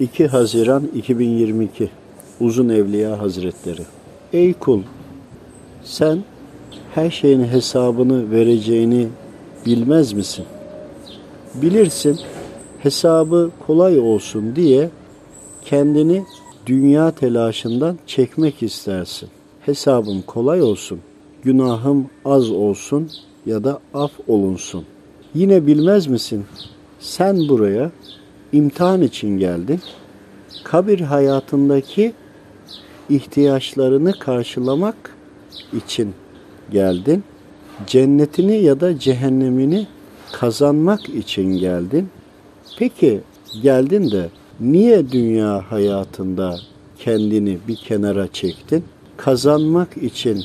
2 Haziran 2022 Uzun Evliya Hazretleri Ey kul sen her şeyin hesabını vereceğini bilmez misin? Bilirsin hesabı kolay olsun diye kendini dünya telaşından çekmek istersin. Hesabım kolay olsun, günahım az olsun ya da af olunsun. Yine bilmez misin? Sen buraya imtihan için geldin. Kabir hayatındaki ihtiyaçlarını karşılamak için geldin. Cennetini ya da cehennemini kazanmak için geldin. Peki geldin de niye dünya hayatında kendini bir kenara çektin? Kazanmak için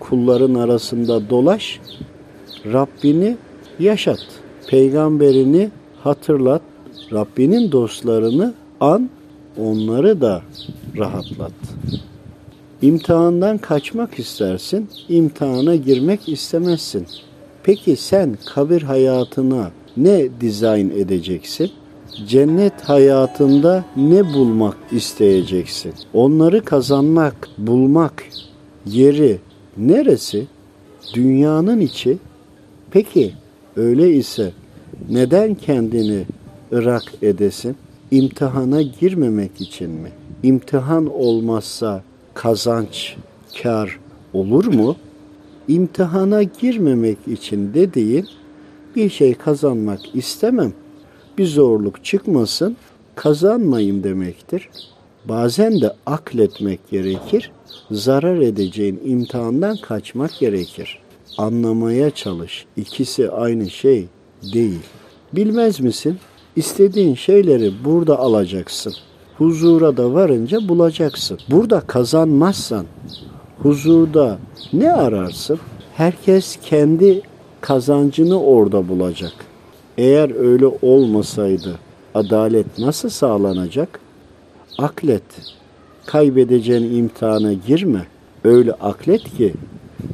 kulların arasında dolaş, Rabbini yaşat, peygamberini hatırlat, Rabbinin dostlarını an, onları da rahatlat. İmtihandan kaçmak istersin, imtihana girmek istemezsin. Peki sen kabir hayatına ne dizayn edeceksin? Cennet hayatında ne bulmak isteyeceksin? Onları kazanmak, bulmak yeri neresi? Dünyanın içi. Peki öyle ise neden kendini ırak edesin? İmtihana girmemek için mi? İmtihan olmazsa kazanç, kar olur mu? İmtihana girmemek için dediğin bir şey kazanmak istemem. Bir zorluk çıkmasın, kazanmayayım demektir. Bazen de akletmek gerekir. Zarar edeceğin imtihandan kaçmak gerekir. Anlamaya çalış. İkisi aynı şey değil. Bilmez misin? İstediğin şeyleri burada alacaksın. Huzura da varınca bulacaksın. Burada kazanmazsan huzurda ne ararsın? Herkes kendi kazancını orada bulacak. Eğer öyle olmasaydı adalet nasıl sağlanacak? Aklet. Kaybedeceğin imtihana girme. Öyle aklet ki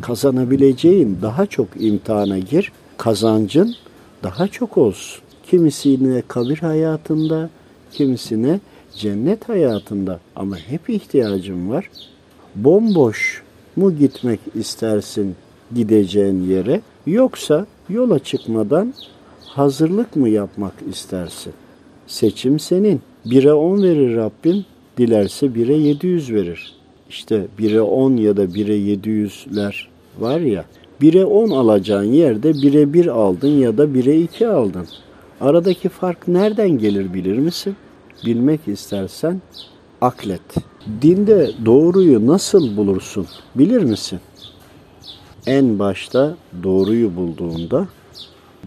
kazanabileceğin daha çok imtihana gir. Kazancın daha çok olsun. Kimisine kabir hayatında, kimisine cennet hayatında ama hep ihtiyacın var. Bomboş mu gitmek istersin gideceğin yere yoksa yola çıkmadan hazırlık mı yapmak istersin? Seçim senin. 1'e 10 verir Rabbim, dilerse 1'e 700 verir. İşte 1'e 10 ya da 1'e 700'ler var ya, 1'e 10 alacağın yerde 1'e 1 aldın ya da 1'e 2 aldın. Aradaki fark nereden gelir bilir misin? Bilmek istersen aklet. Dinde doğruyu nasıl bulursun bilir misin? En başta doğruyu bulduğunda,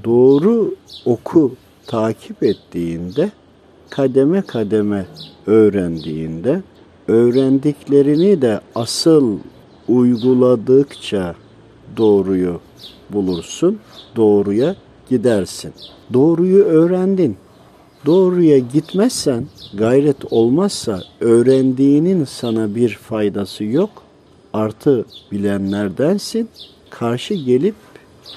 doğru oku takip ettiğinde, kademe kademe öğrendiğinde, öğrendiklerini de asıl uyguladıkça doğruyu bulursun, doğruya gidersin. Doğruyu öğrendin. Doğruya gitmezsen, gayret olmazsa öğrendiğinin sana bir faydası yok. Artı bilenlerdensin. Karşı gelip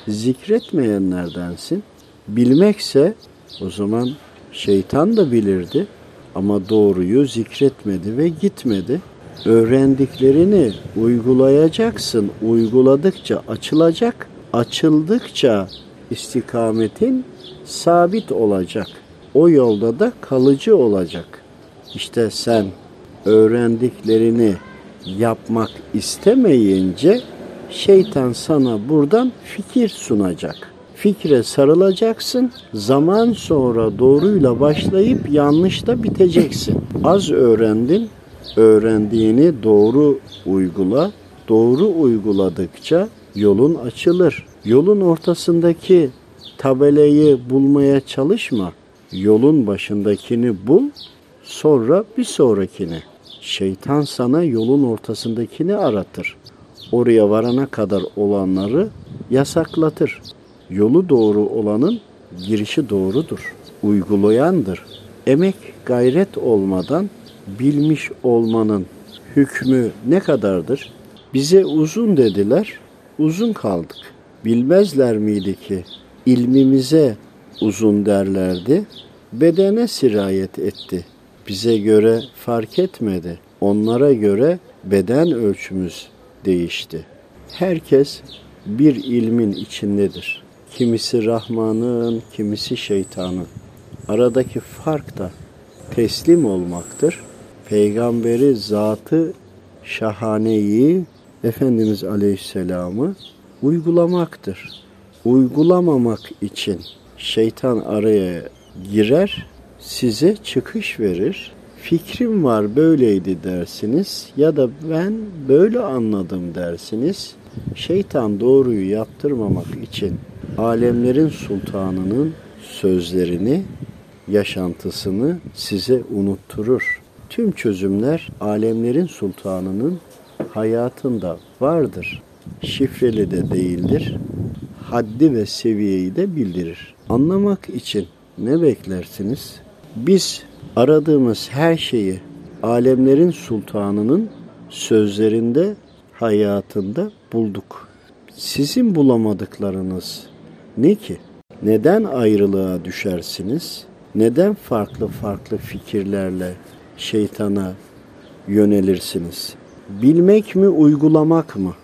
zikretmeyenlerdensin. Bilmekse o zaman şeytan da bilirdi ama doğruyu zikretmedi ve gitmedi. Öğrendiklerini uygulayacaksın. Uyguladıkça açılacak. Açıldıkça istikametin sabit olacak. O yolda da kalıcı olacak. İşte sen öğrendiklerini yapmak istemeyince şeytan sana buradan fikir sunacak. Fikre sarılacaksın. Zaman sonra doğruyla başlayıp yanlışla biteceksin. Az öğrendin. Öğrendiğini doğru uygula. Doğru uyguladıkça yolun açılır. Yolun ortasındaki tabelayı bulmaya çalışma. Yolun başındakini bul, sonra bir sonrakini. Şeytan sana yolun ortasındakini aratır. Oraya varana kadar olanları yasaklatır. Yolu doğru olanın girişi doğrudur. Uygulayandır. Emek gayret olmadan bilmiş olmanın hükmü ne kadardır? Bize uzun dediler, uzun kaldık. Bilmezler miydi ki ilmimize uzun derlerdi, bedene sirayet etti. bize göre fark etmedi. Onlara göre beden ölçümüz değişti. Herkes bir ilmin içindedir. Kimisi Rahman'ın, kimisi şeytanın. Aradaki fark da teslim olmaktır. Peygamberi zatı şahaneyi Efendimiz Aleyhisselam'ı uygulamaktır. Uygulamamak için şeytan araya girer, size çıkış verir. Fikrim var böyleydi dersiniz ya da ben böyle anladım dersiniz. Şeytan doğruyu yaptırmamak için alemlerin sultanının sözlerini, yaşantısını size unutturur. Tüm çözümler alemlerin sultanının hayatında vardır. Şifreli de değildir. Haddi ve seviyeyi de bildirir. Anlamak için ne beklersiniz? Biz aradığımız her şeyi alemlerin sultanının sözlerinde, hayatında bulduk. Sizin bulamadıklarınız ne ki? Neden ayrılığa düşersiniz? Neden farklı farklı fikirlerle şeytana yönelirsiniz? Bilmek mi, uygulamak mı?